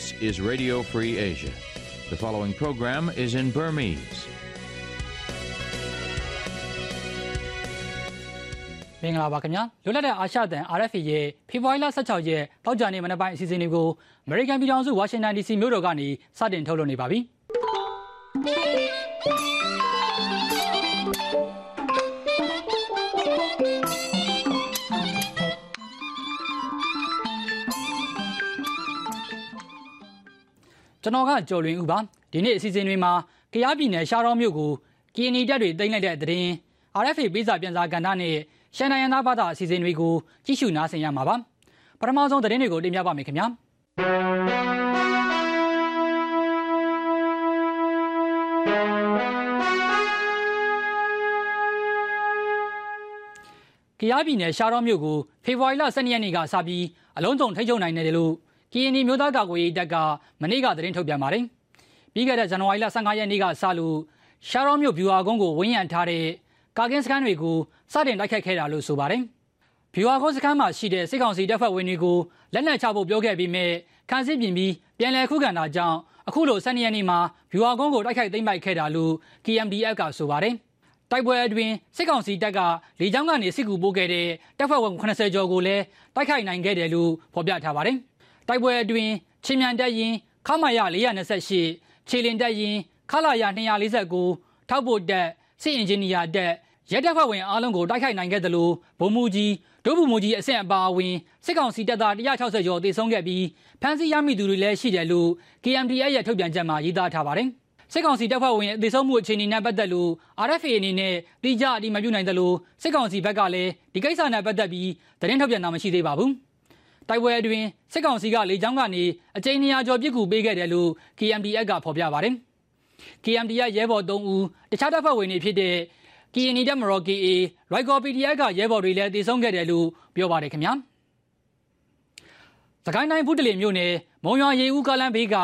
This is Radio Free Asia. The following program is in Burmese. မင်္ဂလာပါခင်ဗျာလွတ်လပ်တဲ့အာရှတန် RFA ရဲ့ဖေဖော်ဝါရီလ16ရက်တောက်ကြနေ့မနက်ပိုင်းအစီအစဉ်လေးကို American ပြည်ထောင်စုဝါရှင်တန် DC မြို့တော်ကနေစတင်ထုတ်လွှင့်နေပါပြီ ကျွန်တော်ကကျော်လွင်ဦးပါဒီနေ့အစီအစဉ်တွေမှာကရားပြည်နယ်ရှားတော်မြို့ကိုကီနီတက်တွေတင်လိုက်တဲ့သတင်း RFA ပေးစာပြန်စာကဏ္ဍနဲ့ရှန်နိုင်ရန်သားဘာသာအစီအစဉ်တွေကိုကြည့်ရှုနားဆင်ရမှာပါပထမဆုံးသတင်းတွေကိုတင်ပြပါမယ်ခင်ဗျာကရားပြည်နယ်ရှားတော်မြို့ကိုဖေဖော်ဝါရီလ12ရက်နေ့ကစပြီးအလုံးစုံထိချုပ်နိုင်တယ်လို့ ကီယနီမျိုးသားကာကွယ်ရေးတပ်ကမနေ့ကသတင်းထုတ်ပြန်ပါတယ်။ပြီးခဲ့တဲ့ဇန်နဝါရီလ15ရက်နေ့ကစလို့ရှားတော်မြို့ဗျူဟာကုန်းကိုဝန်းရံထားတဲ့ကာကင်းစခန်းတွေကိုစတင်တိုက်ခတ်ခဲ့တာလို့ဆိုပါတယ်။ဗျူဟာကုန်းစခန်းမှာရှိတဲ့စစ်ကောင်စီတပ်ဖွဲ့ဝင်တွေကိုလက်နက်ချဖို့ပြောခဲ့ပြီးမြဲခန်းစစ်ပြင်ပြီးပြန်လည်ခုခံတာကြောင့်အခုလို12ရက်နေ့မှာဗျူဟာကုန်းကိုတိုက်ခိုက်သိမ်းပိုက်ခဲ့တာလို့ KMDF ကဆိုပါတယ်။တိုက်ပွဲအတွင်းစစ်ကောင်စီတပ်ကလေကြောင်းကနေစစ်ကူပို့ခဲ့တဲ့တပ်ဖွဲ့ဝင်80ကျော်ကိုလည်းတိုက်ခိုက်နိုင်ခဲ့တယ်လို့ဖော်ပြထားပါတယ်။ တိုက်ပွဲအတွင်းချင်းမြန်တပ်ရင်ခမာရ428ခြေလင်တပ်ရင်ခလာရ249ထောက်ပို့တပ်စစ်အင်ဂျင်နီယာတပ်ရဲတပ်ဖွဲ့ဝင်အားလုံးကိုတိုက်ခိုက်နိုင်ခဲ့တယ်လို့ဗိုလ်မှူးကြီးဒုဗိုလ်မှူးကြီးအဆင့်အပါအဝင်စစ်ကောင်စီတပ်သား160ကျော်တေဆုံးခဲ့ပြီးဖမ်းဆီးရမိသူတွေလည်းရှိတယ်လို့ KMDA ရဲ့ထုတ်ပြန်ချက်မှာရေးသားထားပါတယ်။စစ်ကောင်စီတပ်ဖွဲ့ဝင်အသေးဆုံးမှုအခြေအနေနဲ့ပတ်သက်လို့ RFA အနေနဲ့တိကျအတိမပြုနိုင်တယ်လို့စစ်ကောင်စီဘက်ကလည်းဒီကိစ္စနဲ့ပတ်သက်ပြီးသတင်းထုတ်ပြန်တာမရှိသေးပါဘူး။ တိုက်ပွဲအတွင်းစစ်ကောင်စီကလေကြောင်းကနေအကြိမ်200ကျော်ပစ်ကူပေးခဲ့တယ်လို့ KMDA ကဖော်ပြပါတယ်။ KMDA ရဲဘော်3ဦးတခြားတပ်ဖွဲ့ဝင်တွေဖြစ်တဲ့ KNI တပ်မတော် KA ရိုက်ကော် PDF ကရဲဘော်တွေလည်းတည်ဆုံးခဲ့တယ်လို့ပြောပါတယ်ခင်ဗျာ။စကိုင်းတိုင်းဘုဒ္ဓလင်မြို့နယ်မုံရွာရေဦးကလန်းဘေးက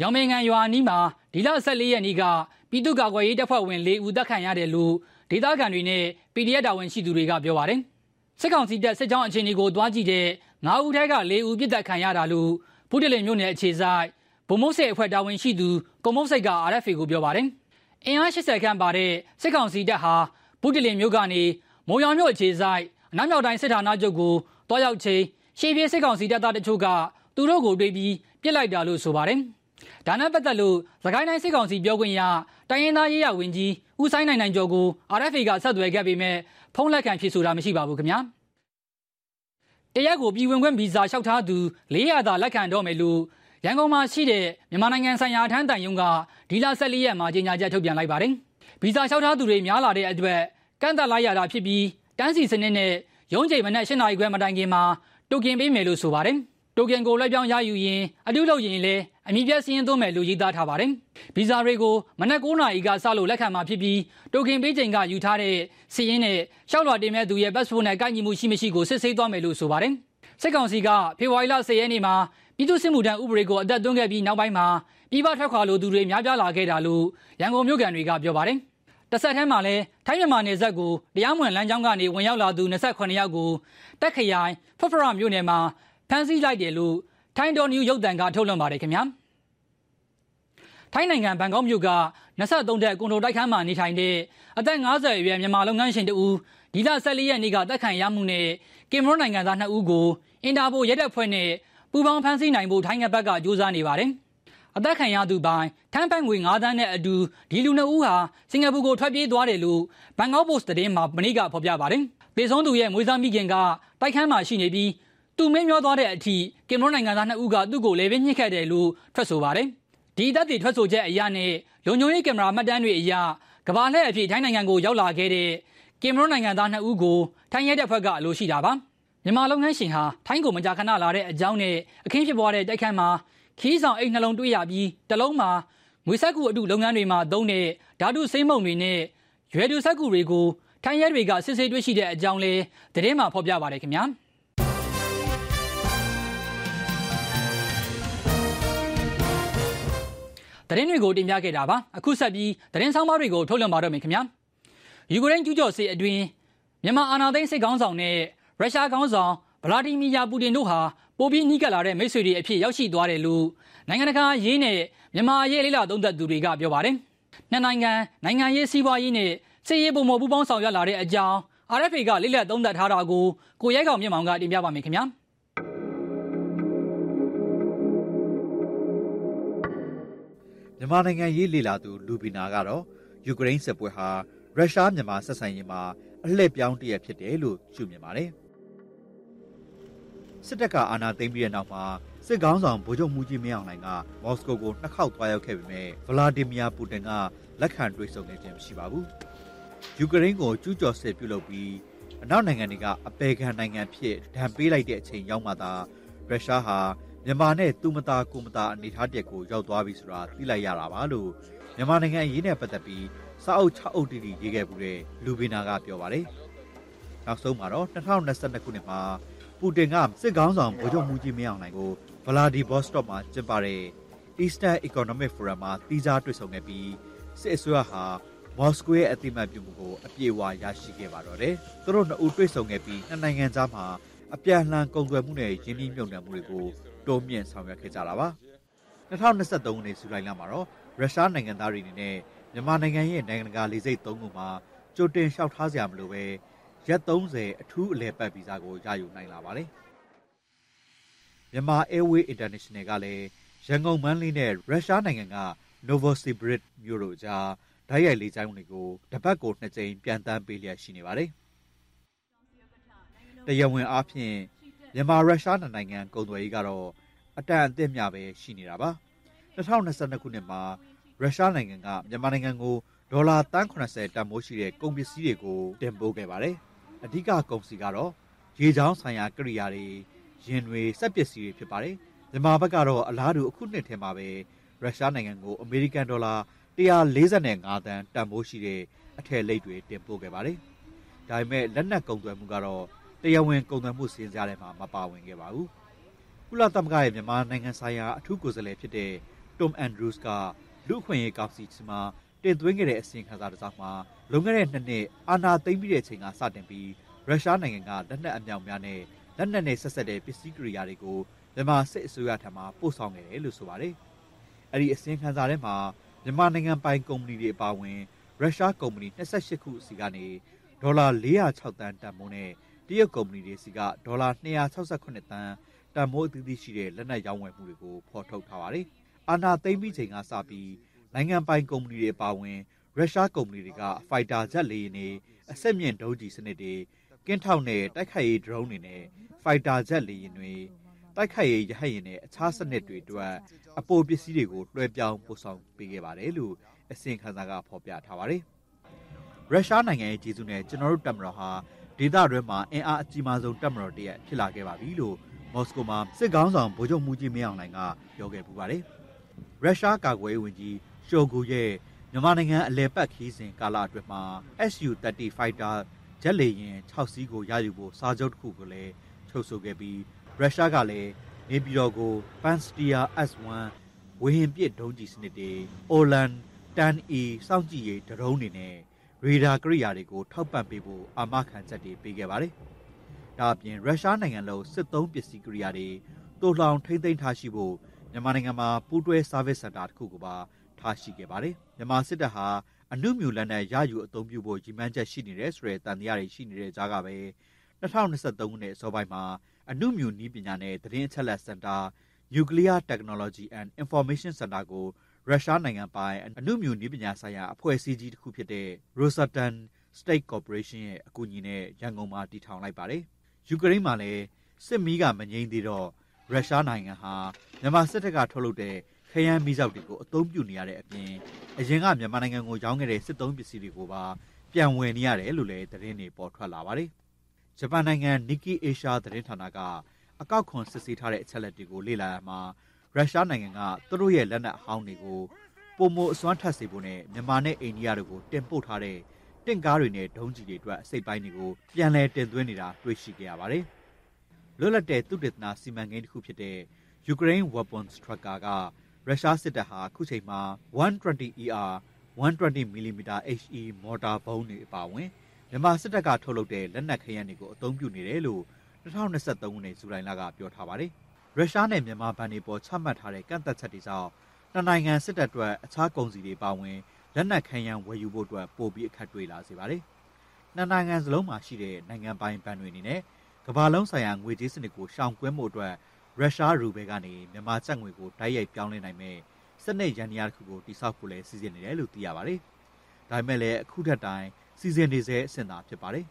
ရောင်မင်ငံရွာနီးမှာဒီလ14ရက်နေ့ကပြည်သူ့ကာကွယ်ရေးတပ်ဖွဲ့ဝင်၄ဦးတပ်ခံရတယ်လို့ဒေသခံတွေနဲ့ PDF တာဝန်ရှိသူတွေကပြောပါတယ်။စစ်ကောင်စီတပ်စစ်ကြောင်းအခြေအနေကိုတွားကြည့်တဲ့ 9ဦးထဲက4ဦးပြစ်ဒဏ်ခံရတာလို့ဘုဒ္ဓလင်မြို့နယ်အခြေဆိုင်ဗိုလ်မုတ်စိတ်အဖွဲ့တာဝန်ရှိသူကုံမုတ်စိတ်က RFA ကိုပြောပါတယ်။အင်အား80ခန့်ပါတဲ့စစ်ကောင်စီတပ်ဟာဘုဒ္ဓလင်မြို့ကနေမုံရောင်မြို့အခြေဆိုင်အနောက်မြောက်တိုင်းစစ်ဌာနချုပ်ကိုတွားရောက်ချိန်ရှေးပြေးစစ်ကောင်စီတပ်သားတချို့ကသူတို့ကိုတွေးပြီးပြစ်လိုက်တာလို့ဆိုပါတယ်။ဒါနဲ့ပတ်သက်လို့သခိုင်းတိုင်းစစ်ကောင်စီပြောခွင့်ရတိုင်းရင်းသားရေးရဝန်ကြီးဦးဆိုင်နိုင်နိုင်ကျော်ကို RFA ကဆက်သွယ်ခဲ့ပေမဲ့ဖုန်းလက်ခံဖြေဆိုတာမရှိပါဘူးခင်ဗျာ။ တရက်ကိုပြည်ဝင်ခွင့်ဗီဇာလျှောက်ထားသူ400သာလက်ခံတော့မယ်လို့ရန်ကုန်မှာရှိတဲ့မြန်မာနိုင်ငံဆိုင်ရာထမ်းတန်ယုံကဒီလ14ရက်မှာကြေညာချက်ထုတ်ပြန်လိုက်ပါတယ်။ဗီဇာလျှောက်ထားသူတွေများလာတဲ့အတွက်ကန့်သက်လိုက်ရတာဖြစ်ပြီးတန်းစီစနစ်နဲ့ရုံးချိန်မနက်၈နာရီခွဲမတိုင်ခင်မှာတိုကင်ပေးမယ်လို့ဆိုပါတယ်။ တိုကင်ကိုလက်ပြောင်းရယူရင်အတူလုပ်ရင်လည်းအမိပြည့်စင်းသွင်းမယ်လို့ရေးသားထားပါတယ်။ဗီဇာတွေကိုမနက်9နာရီကစလို့လက်ခံမှာဖြစ်ပြီးတိုကင်ပေးချိန်ကယူထားတဲ့စီးရင်နဲ့ရှောက်လွှာတင်မဲ့သူရဲ့ passport နဲ့ကိုက်ညီမှုရှိမရှိကိုစစ်ဆေးသွားမယ်လို့ဆိုပါတယ်။စစ်ကောင်စီကဖေဖော်ဝါရီလ10ရက်နေ့မှာပြည်သူ့စစ်မှုထမ်းဥပဒေကိုအသက်သွင်းခဲ့ပြီးနောက်ပိုင်းမှာပြည်ပထွက်ခွာလိုသူတွေများပြားလာခဲ့တာလို့ရန်ကုန်မြို့ကန်တွေကပြောပါတယ်။တဆက်တည်းမှာလည်းထိုင်းမြန်မာနယ်စပ်ကိုတရားမဝင်လမ်းကြောင်းကနေဝင်ရောက်လာသူ28ယောက်ကိုတက်ခရိုင်ဖဖရမြို့နယ်မှာ ဖမ်းဆီးလိုက်တယ်လို့ထိုင်းတော်နျူရုပ်သံကထုတ်လွှင့်ပါတယ်ခင်ဗျာ။ထိုင်းနိုင်ငံဘန်ကောက်မြို့က23တက်ကွန်ဒိုတိုက်ခန်းမှာနေထိုင်တဲ့အသက်50အရွယ်မြန်မာလုပ်ငန်းရှင်တဦးဒီလ14ရက်နေ့ကတက်ခံရမှုနဲ့ကင်မရွန်နိုင်ငံသား2ဦးကိုအင်တာပိုရဲတပ်ဖွဲ့နဲ့ပူပေါင်းဖမ်းဆီးနိုင်ဖို့ထိုင်းငဘက်ကကြိုးစားနေပါတယ်။အသက်ခံရသူပိုင်းထမ်းပိုင်ငွေ9သန်းနဲ့အတူဒီလူနှစ်ဦးဟာစင်ကာပူကိုထွက်ပြေးသွားတယ်လို့ဘန်ကောက်ပို့စ်သတင်းမှာမနေ့ကဖော်ပြပါတယ်။ပေဆုံးသူရဲ့မွေးစားမိခင်ကတိုက်ခန်းမှာရှိနေပြီး သူမင်းမျောသွားတဲ့အထိကင်မရွန်နိုင်ငံသားနှစ်ဦးကသူ့ကိုလေပင်ညှစ်ခဲ့တယ်လို့ထွက်ဆိုပါတယ်။ဒီတပ်တွေထွက်ဆိုချက်အရနဲ့လုံခြုံရေးကင်မရာမှတ်တမ်းတွေအရကဘာလှည့်အဖြစ်ထိုင်းနိုင်ငံကိုရောက်လာခဲ့တဲ့ကင်မရွန်နိုင်ငံသားနှစ်ဦးကိုထိုင်းရဲတပ်ဖွဲ့ကအလိုရှိတာပါ။မြန်မာလုပ်ငန်းရှင်ဟာထိုင်းကိုမကြာခဏလာတဲ့အကြောင်းနဲ့အခင်းဖြစ်ပွားတဲ့တိုက်ခန်းမှာခီးဆောင်အိတ်နှလုံးတွေ့ရပြီးတလုံးမှာငွေဆက်ကူအတုလုပ်ငန်းတွေမှာသုံးတဲ့ဓာတုစိမ့်မုံတွေနဲ့ရွယ်တူဆက်ကူတွေကိုထိုင်းရဲတွေကစစ်ဆေးတွေ့ရှိတဲ့အကြောင်းလဲသတင်းမှာဖော်ပြပါတယ်ခင်ဗျာ သတင်းတွေကိုတင်ပြခဲ့တာပါအခုဆက်ပြီးသတင်းဆောင်မတွေကိုထုတ်လွှင့်ပါတော့မယ်ခင်ဗျာယူကရိန်းကျူးကျော်စစ်အတွင်းမြန်မာအာဏာသိမ်းစစ်ကောင်းဆောင်နဲ့ရုရှားကောင်းဆောင်ဗလာဒီမီယာပူတင်တို့ဟာပိုပြီးနှီးကပ်လာတဲ့မိတ်ဆွေတွေအဖြစ်ရောက်ရှိသွားတယ်လို့နိုင်ငံတကာရေးနဲ့မြန်မာရေးလေးလာသုံးသက်သူတွေကပြောပါတယ်နှစ်နိုင်ငံနိုင်ငံရေးစီးပွားရေးနဲ့စစ်ရေးပုံမပူးပေါင်းဆောင်ရွက်လာတဲ့အကြောင်း RFA ကလေးလက်သုံးသက်ထားတာကိုကိုရဲကောင်မြင့်မောင်ကတင်ပြပါမယ်ခင်ဗျာ မြန်မာနိုင်ငံရေးလေလာသူလူဘီနာကတော့ယူကရိန်းစစ်ပွဲဟာရုရှားမြန်မာဆက်ဆံရေးမှာအလှည့်ပြောင်းတရက်ဖြစ်တယ်လို့ရှုမြင်ပါတယ်စစ်တပ်ကအာဏာသိမ်းပြီးတဲ့နောက်မှာစစ်ကောင်းဆောင်ဗိုလ်ချုပ်မူကြီးမင်းအောင်လှိုင်ကမော်စကိုကိုနှစ်ခေါက်သွားရောက်ခဲ့ပေမဲ့ဗလာဒီမီယာပူတင်ကလက်ခံတွေ့ဆုံခဲ့ခြင်းမရှိပါဘူးယူကရိန်းကိုကျူးကျော်စစ်ပြုလုပ်ပြီးအနောက်နိုင်ငံတွေကအပေခံနိုင်ငံဖြစ်ဒဏ်ပေးလိုက်တဲ့အချိန်ရောက်မှသာရုရှားဟာ မြန်မာနဲ့သူမသားကိုမသားအနေထားတက်ကိုရောက်သွားပြီဆိုတာသိလိုက်ရတာပါလို့မြန်မာနိုင်ငံအရေးနဲ့ပတ်သက်ပြီးစာအုပ်6အုပ်တီတီရေးခဲ့မှုတဲ့လူဘီနာကပြောပါတယ်။နောက်ဆုံးမှာတော့2022ခုနှစ်မှာပူတင်ကစစ်ကောင်းဆောင်ဗိုလ်ချုပ်မူကြီးမင်းအောင်လှိုင်ကိုဗလာဒီဘော့စတော့မှာကျင်းပတဲ့ Eastern Economic Forum မှာတီးခြားတွေ့ဆုံခဲ့ပြီးစစ်အစိုးရဟာမော်စကိုရဲ့အတိမတ်ပြုမှုကိုအပြည့်အဝရရှိခဲ့ပါတော့တယ်။သူတို့နှစ်ဦးတွေ့ဆုံခဲ့ပြီးနှစ်နိုင်ငံကြားမှာအပြန်အလှန်ကုန်သွယ်မှုနဲ့ရင်းနှီးမြှုပ်နှံမှုတွေကို တိုးမြင့်ဆောင်ရွက်ခဲ့ကြတာပါ2023ခုနှစ်ဇူလိုင်လမှာတော့ရုရှားနိုင်ငံသားတွေအနေနဲ့မြန်မာနိုင်ငံရဲ့နိုင်ငံတကာလေဆိပ်၃ခုမှာကြိုတင်လျှောက်ထားစရာမလိုပဲရက်30အထူးအလဲပတ်ဗီဇာကိုရယူနိုင်လာပါတယ်မြန်မာ Airway International ကလည်းရန်ကုန်မန်းလေးနဲ့ရုရှားနိုင်ငံက Novosibirsk မြို့တို့ကြားဓာတ်ရိုက်လေကြောင်းတွေကိုတပတ်ကိုနှစ်ကြိမ်ပြန်တမ်းပေးလျက်ရှိနေပါတယ်။တရားဝင်အားဖြင့် မြန်မာရုရှားနိုင်ငံကုန်သွယ်ရေးကတော့အတန်အသင့်မြပဲရှိနေတာပါ2022ခုနှစ်မှာရုရှားနိုင်ငံကမြန်မာနိုင်ငံကိုဒေါ်လာ380တန်မိုးရှိတဲ့ကုန်ပစ္စည်းတွေကိုတင်ပို့ခဲ့ပါတယ်အဓိကကုန်စည်ကတော့ရေချောင်းဆိုင်ရာကိရိယာတွေရင်တွေစက်ပစ္စည်းတွေဖြစ်ပါတယ်မြန်မာဘက်ကတော့အလားတူအခုနှစ်ထဲမှာပဲရုရှားနိုင်ငံကိုအမေရိကန်ဒေါ်လာ145တန်တန်မိုးရှိတဲ့အထည်လိပ်တွေတင်ပို့ခဲ့ပါတယ်ဒါပေမဲ့လက်နက်ကုန်သွယ်မှုကတော့ တရားဝင်ကုန်သွယ်မှုစည်းစားထဲမှာမပါဝင်ခဲ့ပါဘူး။ကုလသမဂ္ဂရဲ့မြန်မာနိုင်ငံဆိုင်ရာအထူးကိုယ်စားလှယ်ဖြစ်တဲ့ Tom Andrews ကလူ့အခွင့်အရေးကောင်စီမှာတင်သွင်းခဲ့တဲ့အစီရင်ခံစာတစ်စောင်မှာလွန်ခဲ့တဲ့နှစ်နှစ်အာဏာသိမ်းပြီးတဲ့အချိန်ကစတင်ပြီးရုရှားနိုင်ငံကလက်နက်အမြောက်များနဲ့လက်နက်နဲ့ဆက်ဆက်တဲ့ပစ္စည်းကိရိယာတွေကိုမြန်မာစစ်အစိုးရထံမှပို့ဆောင်ခဲ့တယ်လို့ဆိုပါတယ်။အဲ့ဒီအစီရင်ခံစာထဲမှာမြန်မာနိုင်ငံပိုင်ကုမ္ပဏီတွေအပါအဝင်ရုရှားကုမ္ပဏီ28ခုစီကနေဒေါ်လာ406တန်တန်မိုးနဲ့ တရုတ်ကုမ္ပဏီတွေစီကဒေါ်လာ268တန်တန်မိုးအသီးသီးရှိတဲ့လက်နက်ရောင်းဝယ်မှုတွေကိုဖော်ထုတ်ထားပါတယ်။အာနာသိမ့်ပြီးချိန်ကစပြီးနိုင်ငံပိုင်ကုမ္ပဏီတွေပါဝင်ရုရှားကုမ္ပဏီတွေကဖိုက်တာဂျက်လေယာဉ်တွေအဆက်မြင့်ဒုံးကျည်စနစ်တွေကင်းထောက်နဲ့တိုက်ခိုက်ရေးဒရုန်းတွေနဲ့ဖိုက်တာဂျက်လေယာဉ်တွေတိုက်ခိုက်ရေးရဟတ်ယာဉ်နဲ့အခြားစနစ်တွေအတွက်အပိုပစ္စည်းတွေကိုလွှဲပြောင်းပို့ဆောင်ပေးခဲ့ပါတယ်လို့အစင်ခန်းစာကဖော်ပြထားပါတယ်။ရုရှားနိုင်ငံရဲ့ကျေးဇူးနဲ့ကျွန်တော်တို့တပ်မတော်ဟာ ဒေသတွင်းမှာအင်အားအကြီးမားဆုံးတပ်မတော်တရက်ဖြစ်လာခဲ့ပါပြီလို့မော်စကိုမှာစစ်ကောင်းဆောင်ဗိုလ်ချုပ်မူကြီးမင်းအောင်လှိုင်ကပြောခဲ့ပူပါတယ်။ရုရှားကာကွယ်ရေးဝန်ကြီးရှိုဂူရဲ့မြန်မာနိုင်ငံအလဲပတ်ခီးစဉ်ကာလအတွင်းမှာ SU-30 Fighter ဂျက်လေယာဉ်6စီးကိုရယူဖို့စာချုပ်တစ်ခုကိုလည်းချုပ်ဆိုခဲ့ပြီးရုရှားကလည်းနေပြည်တော်ကို Panstia S1 ဝေဟင်ပစ်ဒုံးကျည်စနစ်တွေ Olan 10E စောင့်ကြည့်ရေးဒရုန်းတွေနဲ့ ရေဒါကိရိယာတွေကိုထောက်ပံ့ပေးဖို့အာမခံချက်တွေပေးခဲ့ပါတယ်။ဒါအပြင်ရုရှားနိုင်ငံလုံးစစ်သုံးပစ္စည်းကိရိယာတွေတိုးလောင်ထိမ့်သိမ်းထားရှိဖို့မြန်မာနိုင်ငံမှာပူးတွဲ service center တစ်ခုကိုပါထားရှိခဲ့ပါတယ်။မြန်မာစစ်တပ်ဟာအနုမြူလက်နက်ရယူအသုံးပြုဖို့ရည်မှန်းချက်ရှိနေတဲ့ဆိုတဲ့တန်တရားတွေရှိနေတဲ့ကြားကပဲ2023ခုနှစ်အစောပိုင်းမှာအနုမြူနည်းပညာနဲ့သတင်းအချက်အလက်စင်တာ Nuclear Technology and Information Center ကို ရုရှားနိုင်ငံပိုင်အနုမြူနည်းပညာဆိုင်ရာအဖွဲ့အစည်းကြီးတစ်ခုဖြစ်တဲ့ Rosatom State Corporation ရဲ့အကူအညီနဲ့ရန်ကုန်မှာတည်ထောင်လိုက်ပါတယ်။ယူကရိန်းမှာလည်းစစ်မီးကမငြိမ်းသေးတော့ရုရှားနိုင်ငံဟာမြန်မာစစ်တပ်ကထုတ်လုပ်တဲ့ခရမ်းမီးစောက်တွေကိုအသုံးပြုနေရတဲ့အပြင်အရင်ကမြန်မာနိုင်ငံကိုရောင်းခဲ့တဲ့စစ်သုံးပစ္စည်းတွေကိုပါပြန်ဝယ်နေရတယ်လို့လည်းသတင်းတွေပေါ်ထွက်လာပါတယ်။ဂျပန်နိုင်ငံ Nikkei Asia သတင်းဌာနကအကောက်ခွန်စစ်ဆေးထားတဲ့အချက်လက်တွေကိုလေ့လာရမှာ ရုရှားနိုင်ငံကသူတို့ရဲ့လက်နက်အဟောင်းတွေကိုပုံမအစွမ်းထပ်စေဖို့နဲ့မြန်မာနဲ့အိန္ဒိယတို့ကိုတင်ပို့ထားတဲ့တင့်ကားတွေနဲ့ဒုံးကျည်တွေအတွက်အစိတ်ပိုင်းတွေကိုပြန်လည်တင်သွင်းနေတာတွေ့ရှိခဲ့ရပါတယ်။လွတ်လပ်တဲ့သုတေသနစီမံကိန်းတစ်ခုဖြစ်တဲ့ Ukraine Weapons Tracker ကရုရုရှားစစ်တပ်ဟာခုချိန်မှာ 120ER 120mm HE မော်တာဘုံးတွေအပါအဝင်မြန်မာစစ်တပ်ကထုတ်လုပ်တဲ့လက်နက်ခဲယမ်းတွေကိုအသုံးပြုနေတယ်လို့2023ခုနှစ်ဇူလိုင်လကပြောထားပါတယ်။ ရုရှားနဲ့မြန်မာဗန်တွေပေါ်ချမှတ်ထားတဲ့ကန့်သက်ချက်တွေကြောင့်နှစ်နိုင်ငံစစ်တပ်အတွက်အခြားကုန်စည်တွေပါဝင်လက်နက်ခဲယမ်းဝယ်ယူဖို့အတွက်ပို့ပြီးအခက်တွေ့လာစေပါတယ်။နှစ်နိုင်ငံစလုံးမှာရှိတဲ့နိုင်ငံပိုင်ဘဏ်တွေအနေနဲ့ကမ္ဘာလုံးဆိုင်ရာငွေကြေးစနစ်ကိုရှောင်ကွင်းမှုအတွက်ရုရှားရူဘဲကနေမြန်မာကျပ်ငွေကိုတိုက်ရိုက်ပြောင်းလဲနိုင်မဲ့စနစ်ရန်ရာတစ်ခုကိုတိစောက်ဖို့လဲစီစဉ်နေတယ်လို့သိရပါတယ်။ဒါပေမဲ့လည်းအခုထက်တိုင်စီစဉ်နေစေအဆင့်သာဖြစ်ပါတယ်။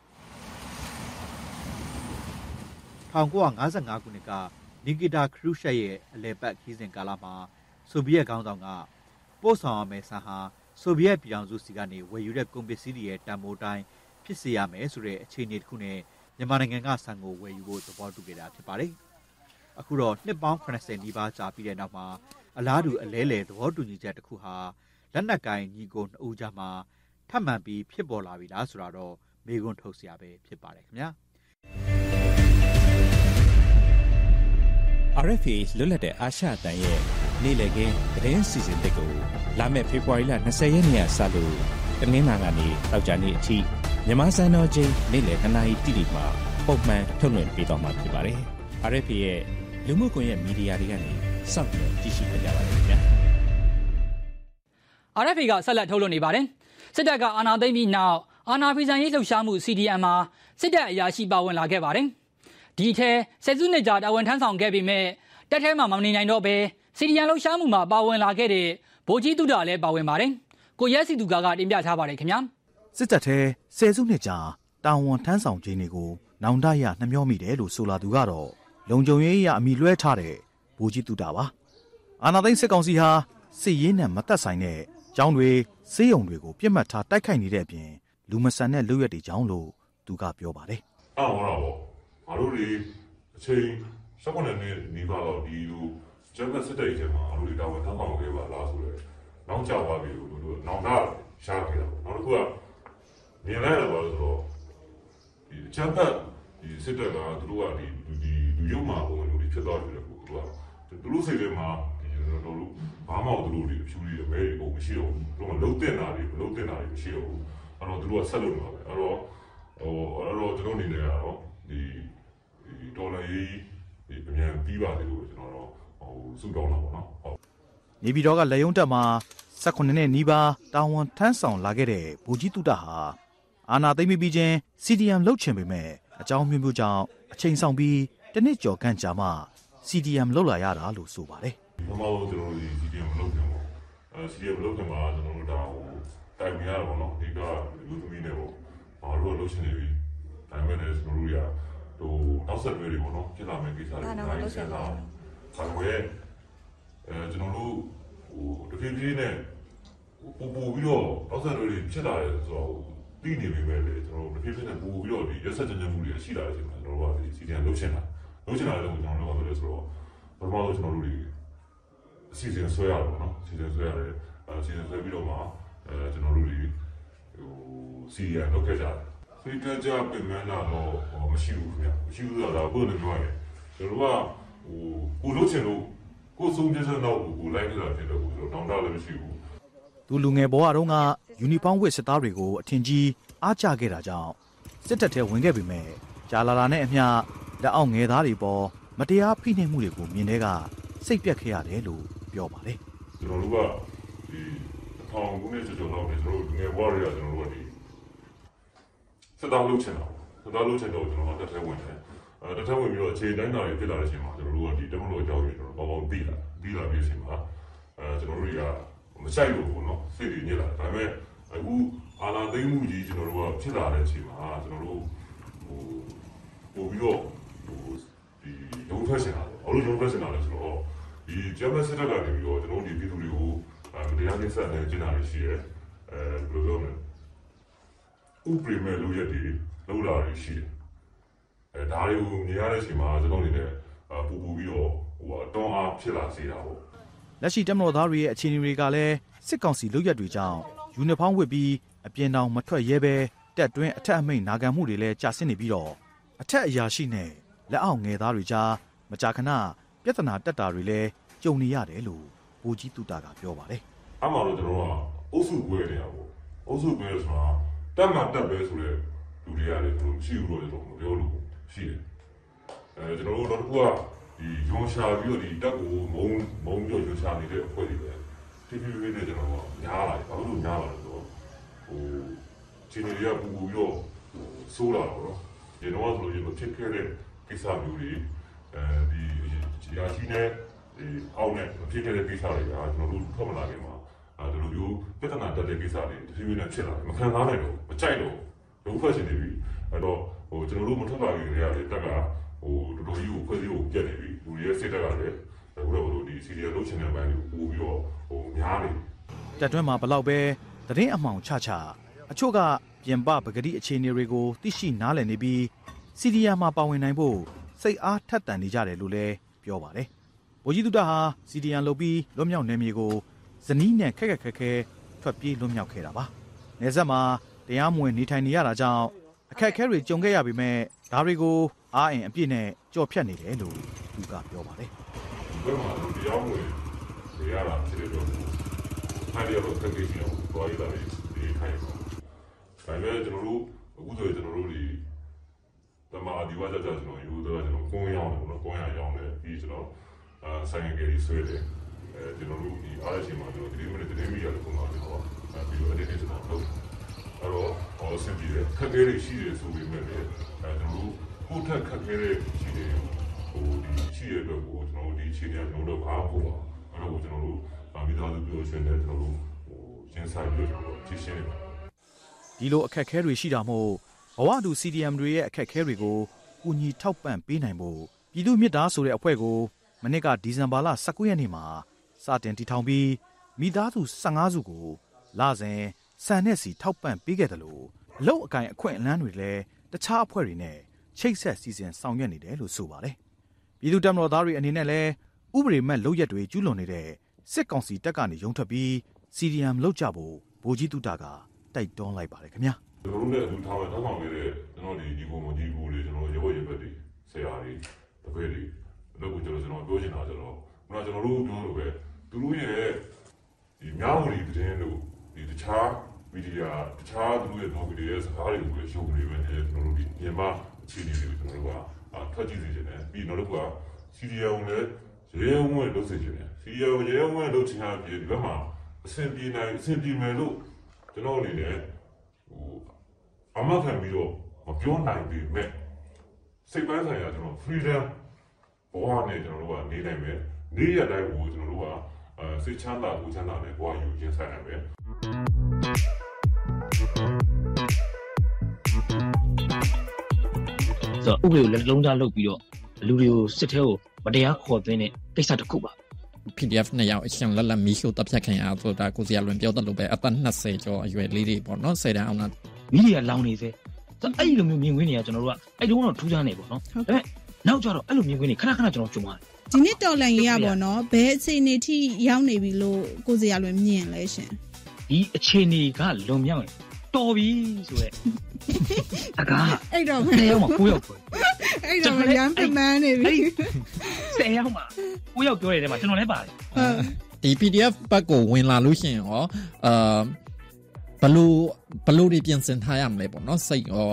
1955ခုနှစ်က နီဂီတာခရူရှက်ရဲ့အလဲပတ်ခီးစဉ်ကာလမှာဆိုဗီယက်ခေါင်းဆောင်ကပို့ဆောင်ရမယ့်ဆန်ဟာဆိုဗီယက်ပြည်ထောင်စုစီကနေဝယ်ယူတဲ့ကုန်ပစ္စည်းတွေရဲ့တန်ဖိုးတိုင်းဖြစ်စေရမယ်ဆိုတဲ့အခြေအနေတစ်ခုနဲ့မြန်မာနိုင်ငံကဆန်ကိုဝယ်ယူဖို့သဘောတူခဲ့တာဖြစ်ပါတယ်။အခုတော့နှစ်ပေါင်း80နီးပါးကြာပြီးတဲ့နောက်မှာအလားတူအလဲလေသဘောတူညီချက်တစ်ခုဟာလက်နက်ကိုင်ညီကိုနှစ်ဦးကြားမှာထပ်မံပြီးဖြစ်ပေါ်လာပြီလားဆိုတာတော့မေးခွန်းထုတ်စရာပဲဖြစ်ပါတယ်ခင်ဗျာ RFA လွတ်လပ်တဲ့အာရှအတန်ရဲ့နေ့လည်ခင်းသတင်းစီစဉ်တစ်ကိုလာမယ့်ဖေဖော်ဝါရီလ20ရက်နေ့ကစလို့တနင်္လာကနေတောက်ကြနေ့အထိမြန်မာစံတော်ချိန်နေ့လည်ခဏရီတိတိမှာပုံမှန်ထုတ်လွှင့်ပေးသွားမှာဖြစ်ပါတယ်။ RFA ရဲ့လူမှုကွန်ရက်မီဒီယာတွေကနေစောင့်မျှော်ကြည့်ရှုကြပါရစေခင်ဗျာ။ RFA ကဆက်လက်ထုတ်လွှင့်နေပါတယ်။စစ်တပ်ကအာဏာသိမ်းပြီးနောက်အာဏာဖီဆန်ရေးလှုပ်ရှားမှု CDM မှာစစ်တပ်အရာရှိပါဝင်လာခဲ့ပါတယ်။ ဒီထဲဆယ်စုနှစ်ကြာတာဝန်ထမ်းဆောင်ခဲ့ပြီးမဲ့တက်ထဲမှာမနေနိုင်တော့ဘဲစီဒီယန်လှုပ်ရှားမှုမှာပါဝင်လာခဲ့တဲ့ဗိုလ်ကြီးတုဒလည်းပါဝင်ပါတယ်။ကိုရဲစီသူကကတင်ပြထားပါတယ်ခင်ဗျာ။စစ်တပ်ထဲဆယ်စုနှစ်ကြာတာဝန်ထမ်းဆောင်ခြင်းတွေကိုနောင်တရနှမျောမိတယ်လို့ဆိုလာသူကတော့လုံခြုံရေးအရအမိလွှဲထားတဲ့ဗိုလ်ကြီးတုဒပါ။အာနာသိန်းစစ်ကောင်စီဟာစစ်ရေးနဲ့မသက်ဆိုင်တဲ့ကျောင်းတွေစေးရုံတွေကိုပြစ်မှတ်ထားတိုက်ခိုက်နေတဲ့အပြင်လူမဆန်တဲ့လူရက်တွေကြောင်းလို့သူကပြောပါတယ်။အော်ဟောတော့ ငါတို့တွေအချိန်၁၉နှစ်နီးပါးတော့ဒီလိုကျန်းမာစစ်တဲ့ချိန်မှာငါတို့တွေတာဝန်ထမ်းဆောင်ခဲ့ပါလားဆိုတော့နောက်ကျသွားပြီလို့တို့နောင်တရှားခဲ့တာပေါ့နောက်တစ်ခုကမြင်လိုက်ရတော့ဆိုတော့ဒီကျန်းမာဒီစစ်တဲ့ကသူတို့ကဒီဒီလူရုံမှာပုံလို့ဖြစ်သွားတယ်ကိုသူကသူတို့စိတ်ထဲမှာဒီတို့တို့ဘာမှသူတို့တွေအဖြူတွေအမဲတွေပုံမရှိတော့ဘူးသူတို့ကလုံးတင်တာတွေမလုံးတင်တာတွေမရှိတော့ဘူးအဲ့တော့သူတို့ကဆက်လုပ်နေပါပဲအဲ့တော့ဟိုအဲ့တော့ကျွန်တော်အနေနဲ့ကတော့ဒီ ဒေါ်လာရေးအမြန်ပြီးပါလေလို့ကျွန်တော်တော့ဟိုစုတောင်းတာပေါ့နော်ဟုတ်နေပြည်တော်ကလက်ယုံတက်မှာ18နှစ်နီးပါးတာဝန်ထမ်းဆောင်လာခဲ့တဲ့ဘူကြီးတုတဟာအာနာသိမ့်ပြီးချင်း CDM လှုပ်ချင်ပေမဲ့အကြောင်းမျိုးမျိုးကြောင့်အချိန်ဆောင်ပြီးတနစ်ကျော်ခန့်ကြာမှ CDM လှုပ်လာရတာလို့ဆိုပါတယ်။ဘာမှမကျွန်တော်တို့ CDM လှုပ်တယ်ပေါ့။အဲ CDM လှုပ်တယ်မှာကျွန်တော်တို့ဒါဟိုတိုင်ပြရတာပေါ့နော်။ဒီကလူသမီးတွေပေါ့။ဘာလို့လှုပ်ချင်နေပြီ။တိုင်မဲ့တယ်ကျွန်တော်တို့ရ ဟိုနောက်ဆက်တွဲတွေပေါ့နော်ဖြစ်လာမယ့်ကိစ္စတွေနိုင်ဆက်တာခံွယ်အဲကျွန်တော်တို့ဟိုတဖြည်းဖြည်းနဲ့ပူပူပြီးတော့နောက်ဆက်တွဲတွေဖြစ်လာတယ်ဆိုတော့သိနေပြီပဲလေကျွန်တော်တို့တဖြည်းဖြည်းနဲ့ပူပြီးတော့ဒီရက်ဆက်ကြံမှုတွေရှိလာတယ်ကျွန်တော်တို့ကဒီစီတန်လှုပ်ရှင်တာလှုပ်ရှင်တာလည်းကျွန်တော်တို့ကဆိုတော့ပထမဆုံးကျွန်တော်တို့ဒီအစီအစဉ်ဆွဲရတယ်ပေါ့နော်အစီအစဉ်ဆွဲရတယ်အဲအစီအစဉ်ဆွဲပြီးတော့မှအဲကျွန်တော်တို့ဒီဟိုစီရန်လုပ်ခဲ့ကြတယ် စိတ်ကြကြပြင်မှန်းလာတော့မရှိဘူးခင်ဗျမရှိဘူးဆိုတာဘုရားလည်းပြောရတယ်ကျွန်တော်ကဟိုကိုလို့ချင်လို့ကိုဆုံးပြစတော့ကိုလိုက်ကြတာဖြစ်တော့ကိုတောင်းတလည်းမရှိဘူးသူလူငယ်ဘဝတုန်းကယူနီဖောင်းဝတ်စစ်သားတွေကိုအထင်ကြီးအားကျခဲ့တာကြောင့်စစ်တပ်ထဲဝင်ခဲ့ပေမဲ့ကြာလာလာနဲ့အမျှလက်အောက်ငယ်သားတွေပေါ်မတရားဖိနှိပ်မှုတွေကိုမြင်တဲ့ကစိတ်ပြက်ခဲ့ရတယ်လို့ပြောပါတယ်ကျွန်တော်တို့ကဒီထောင်ခုနှစ်ကျော်ကျော်လောက်နေကျွန်တော်တို့ငယ်ဘဝတွေကကျွန်တော်တို့ကဒီ စစ်သားလုပ်ချင်တာစစ်သားလုပ်ချင်တော့ကျွန်တော်ကတက်ထဲဝင်တယ်အဲတက်ထဲဝင်ပြီးတော့အခြေတိုင်းတာတွေဖြစ်လာတဲ့အချိန်မှာကျွန်တော်တို့ကဒီတမလို့အကြောင်းကြီးကျွန်တော်ပေါပေါပြီးလာပြီးလာပြီးအချိန်မှာအဲကျွန်တော်တို့တွေကမဆိုင်လို့ပေါ့နော်စိတ်တွေညစ်လာဒါပေမဲ့အခုအာလာသိမ်းမှုကြီးကျွန်တော်တို့ကဖြစ်လာတဲ့အချိန်မှာကျွန်တော်တို့ဟိုပို့ပြီးတော့ဟိုဒီရုံးထွက်ရှင်လာတယ်ဘာလို့ရုံးထွက်ရှင်လာလဲဆိုတော့ဒီဂျမစစ်တပ်ကနေပြီးတော့ကျွန်တော်တို့ဒီပြည်သူတွေကိုတရားကိစ္စနဲ့ကျင်းတာရှိရဲအဲဘယ်လိုပြောမလဲ ဥပဒေမဲ့လူရက်တွေလောက်လာတွေရှိတယ်အဲဒါတွေကိုမြင်ရတဲ့အချိန်မှာကျွန်တော်အနေနဲ့ပူပူပြီးတော့ဟိုအတော်အားဖြစ်လာစေတာပေါ့လက်ရှိတမတော်သားတွေရဲ့အခြေအနေတွေကလည်းစစ်ကောင်စီလုပ်ရက်တွေကြောင့်ယူနီဖောင်းဝတ်ပြီးအပြင်တောင်မထွက်ရဲပဲတက်တွင်းအထက်အမိန်နာခံမှုတွေလည်းကြာဆင်းနေပြီးတော့အထက်အရာရှိနဲ့လက်အောက်ငယ်သားတွေကြားမကြာခဏပြဿနာတက်တာတွေလည်းကြုံနေရတယ်လို့ဘူဗိုလ်ကြီးတူတာကပြောပါတယ်အမှန်တော့ကျွန်တော်ကအုပ်စုကွဲနေတာပေါ့အုပ်စုကွဲဆိုတာ တက်မှတက်ပဲဆိုတဲ့လူတွေကလည်းကျွန်တော်မရှိဘူးလို့ကျွန်တော်မပြောလို့ရှိတယ်အဲကျွန်တော်တို့တော့တစ်ခုကဒီရုံရှာပြီးတော့ဒီတက်ကိုမုံမုံပြီးတော့ရုံရှာနေတဲ့အဖွဲ့တွေပဲတိတိလေးနဲ့ကျွန်တော်ကညားလာတယ်ဘာလို့ညားလာလဲဆိုတော့ဟိုချင်းတွေကပူပူပြီးတော့ဆိုးလာတော့နော်ဒီတော့ဆိုရင်ဖြစ်ခဲ့တဲ့ကိစ္စမျိုးတွေအဲဒီရာရှိနဲ့ဒီအောက်နဲ့ဖြစ်ခဲ့တဲ့ကိစ္စတွေကကျွန်တော်တို့ထွက်မလာခင်မှာ အဲဒီလိုမျိုးပြဿနာတက်တဲ့ကိစ္စတွေတဖြည်းဖြည်းနဲ့ဖြစ်လာတယ်မခံစားနိုင်တော့မကြိုက်တော့ဘူးဖက်ရှင်နေပြီအဲ့တော့ဟိုကျွန်တော်တို့မထွက်လာခင်တည်းကလေတက်ကဟိုတော်တော်ကြီးကိုဖွဲ့စည်းကိုပြတ်နေပြီလူတွေရဲ့စိတ်တက်ကလည်းဘယ်လိုလဲဒီစီရီယယ်လုပ်ချင်တဲ့ဘန်းကိုပို့ပြီးတော့ဟိုများနေတက်တွင်းမှာဘလောက်ပဲသတင်းအမှောင်ချချအချို့ကပြင်ပပဂတိအခြေအနေတွေကိုသိရှိနားလည်နေပြီးစီရီယာမှာပါဝင်နိုင်ဖို့စိတ်အားထက်သန်နေကြတယ်လို့လည်းပြောပါတယ်။ဗိုလ်ကြီးတုဒ္ဒဟာစီရီယန်လုပ်ပြီးလွတ်မြောက်နေမြေကို ဇနီးနဲ့ခက်ခက်ခဲခဲထွက်ပြေးလွတ်မြောက်ခဲ့တာပါ။နေဆက်မှာတရားမဝင်နေထိုင်နေရတာကြောင့်အခက်အခဲတွေကြုံခဲ့ရပေမဲ့ဒါတွေကိုအားအင်အပြည့်နဲ့ကြော်ဖြတ်နေတယ်လို့သူကပြောပါတယ်။ဒီဘက်မှာလူတရားဝင်နေရတာဖြစ်တဲ့တော့ဖိုင်ရတော့တက်ကြည့်အောင်ပေါ်ရတာလေဒီခိုင်ပါဒါပေမဲ့ကျွန်တော်တို့အခုဆိုရင်ကျွန်တော်တို့ဒီတမအဒီဝါကြကြကျွန်တော်ယူတော့ကျွန်တော်ကိုင်းရောင်းတယ်နော်ကိုင်းရရောင်းတယ်ပြီးကျွန်တော်အာဆိုင်ငယ်ကြီးဆွဲတယ် အဲကျွန်တော်တို့ဒီအားရချင်းမှာကျွန်တော်ဒီမိနစ်တည်းမီရတယ်ပုံမှန်ကျွန်တော်ပြီးတော့အဲ့ဒီကျွန်တော်လုပ်အဲ့တော့ဟောစင်ပြီးတယ်ခက်ခဲတွေရှိတယ်ဆိုပေမဲ့လည်းအဲကျွန်တော်တို့ကိုထက်ခက်ခဲတဲ့ရှိတယ်ဟိုဒီရှိရတဲ့ကိုကျွန်တော်ဒီအခြေအနေကျွန်တော်တို့ဘာဖို့ပါအဲ့တော့ကျွန်တော်တို့ဗာမိသားစုပြောရှင်တယ်ကျွန်တော်တို့ဟိုရှင်းဆိုင်ပြီးတော့ဖြည့်ရှင်းတယ်ဒီလိုအခက်အခဲတွေရှိတာမို့ဘဝတူ CDM တွေရဲ့အခက်အခဲတွေကိုကူညီထောက်ပံ့ပေးနိုင်ဖို့ပြည်သူ့မြစ်တာဆိုတဲ့အဖွဲ့ကိုမနစ်ကဒီဇင်ဘာလ19ရက်နေ့မှာ စတင်တည်ထောင်ပြီးမိသားစု15စုကိုလစဉ်စံနဲ့စီထောက်ပံ့ပေးခဲ့တယ်လို့အလုတ်အကင်အခွင့်အလန်းတွေလည်းတခြားအဖွဲ့တွေနဲ့ချိတ်ဆက်စီစဉ်ဆောင်ရွက်နေတယ်လို့ဆိုပါတယ်ပြည်သူ့တပ်မတော်သားတွေအနေနဲ့လည်းဥပဒေမဲ့လုပ်ရက်တွေကျူးလွန်နေတဲ့စစ်ကောင်စီတပ်ကနေရုံထွက်ပြီး CDM လုပ်ကြဖို့ဗိုလ်ကြီးတုတာကတိုက်တွန်းလိုက်ပါတယ်ခင်ဗျာကျွန်တော်တို့လည်းအခုထားမယ်ထောက်ဆောင်နေတဲ့ကျွန်တော်ဒီဒီကိုမဒီကိုတွေကျွန်တော်ရေဘောရေဘက်တွေဆရာတွေတပည့်တွေအဲ့လိုကိုကျွန်တော်ကျွန်တော်ပြောချင်တာကျွန်တော်ခုနကျွန်တော်တို့ပြောလို့ပဲ သူတို့ရဲ့ဒီမြောက်ဝတီသတင်းတို့ဒီတခြားမီဒီယာတခြားသူတို့ရဲ့ blog တွေရဲ့စကားတွေကိုလည်းရှုပ်နေပဲနဲ့ကျွန်တော်တို့ဒီမြန်မာအခြေအနေတွေကိုကျွန်တော်တို့ကထွက်ကြည့်နေကြတယ်ပြီးတော့ကစီရီယံလည်းရဲဝဲလုပ်စေချင်တယ်စီရီယံရဲဝဲလုပ်ချင်တာပြည်ဒီဘက်မှာအဆင်ပြေနိုင်အဆင်ပြေမယ်လို့ကျွန်တော်အနေနဲ့ဟိုအမခံပြီးတော့မပြောနိုင်ပေမဲ့စိတ်ပိုင်းဆိုင်ရာကျွန်တော် freedom ဘဝနဲ့ကျွန်တော်တို့ကနေနိုင်မယ်နေ့ရက်တိုင်းကိုကျွန်တော်တို့ကအဲ စိတ်ချမ်းသာကိုချမ်းသာနဲ့ဘဝယူခြင်းဆိုင်နိုင်မယ်ဆိုတော့ဥပဒေကိုလက်လုံးသားလုပ်ပြီးတော့လူတွေကိုစစ်ထဲကိုမတရားခေါ်သွင်းတဲ့ကိစ္စတစ်ခုပါ PDF နှစ်ယောက်အရှင်လက်လက်မီရှို့တပ်ဖြတ်ခင်အားဆိုတာကိုစီယာလွန်ပြောတတ်လို့ပဲအသက်20ကျော်အရွယ်လေးတွေပေါ့နော်10တန်းအောင်လားမီဒီယာလောင်နေစေဆိုတော့အဲ့ဒီလိုမျိုးမြင်ကွင်းတွေကကျွန်တော်တို့ကအဲ့တုန်းကတော့ထူးခြားနေပေါ့နော်ဒါပေမဲ့နောက်ကျတော့အဲ့လိုမြင်ကွင်းတွေခဏခဏကျွန်တော်ကြုံရတယ် ဒီနေ့တော်လန်ရေးရပါတော့ဘယ်အခြေအနေထိရောက်နေပြီလို့ကိုစရာလွင်မြင်လဲရှင်ဒီအခြေအနေကလွန်မြောက်ရင်တော်ပြီဆိုရက်အကားအဲ့တော့10ယောက်မှ9ယောက်ပြောအဲ့တော့ရမ်းပမန်းနေပြီ10ယောက်မှ9ယောက်ပြောတဲ့ထဲမှာကျွန်တော်လည်းပါတယ်ဟုတ်ဒီ PDF ဘက်ကိုဝင်လာလို့ရှိရင်ရောအာဘလူဘလူတွေပြင်ဆင်ထားရမလဲပေါ့နော်စိတ်ရော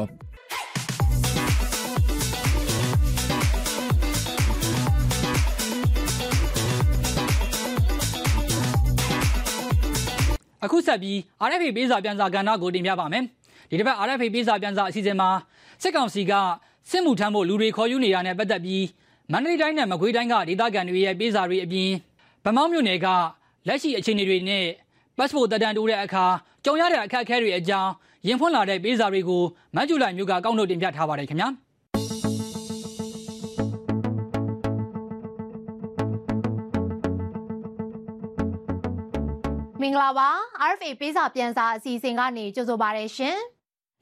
အခုဆက်ပြီး RFA ပေးစာပြန်စာကဏ္ဍကိုတင်ပြပါမယ်ဒီတစ်ပတ် RFA ပေးစာပြန်စာအစီအစဉ်မှာစစ်ကောင်စီကစစ်မှုထမ်းဖို့လူတွေခေါ်ယူနေတာနဲ့ပတ်သက်ပြီးမန္တလေးတိုင်းနဲ့မကွေးတိုင်းကဒေသခံတွေရဲ့ပေးစာတွေအပြင်ဗမောင်းမြို့နယ်ကလက်ရှိအခြေအနေတွေနဲ့ passport တက်တန်းတိုးတဲ့အခါကြုံရတဲ့အခက်အခဲတွေအကြောင်းရင်ဖွင့်လာတဲ့ပေးစာတွေကိုမတ်ဂျူလိုက်မျိုးကကောက်နှုတ်တင်ပြထားပါတယ်ခင်ဗျာ မင်္ဂလာပါ RFA ပေးစာပြန်စာအစီအစဉ်ကနေကြိုဆိုပါရရှင်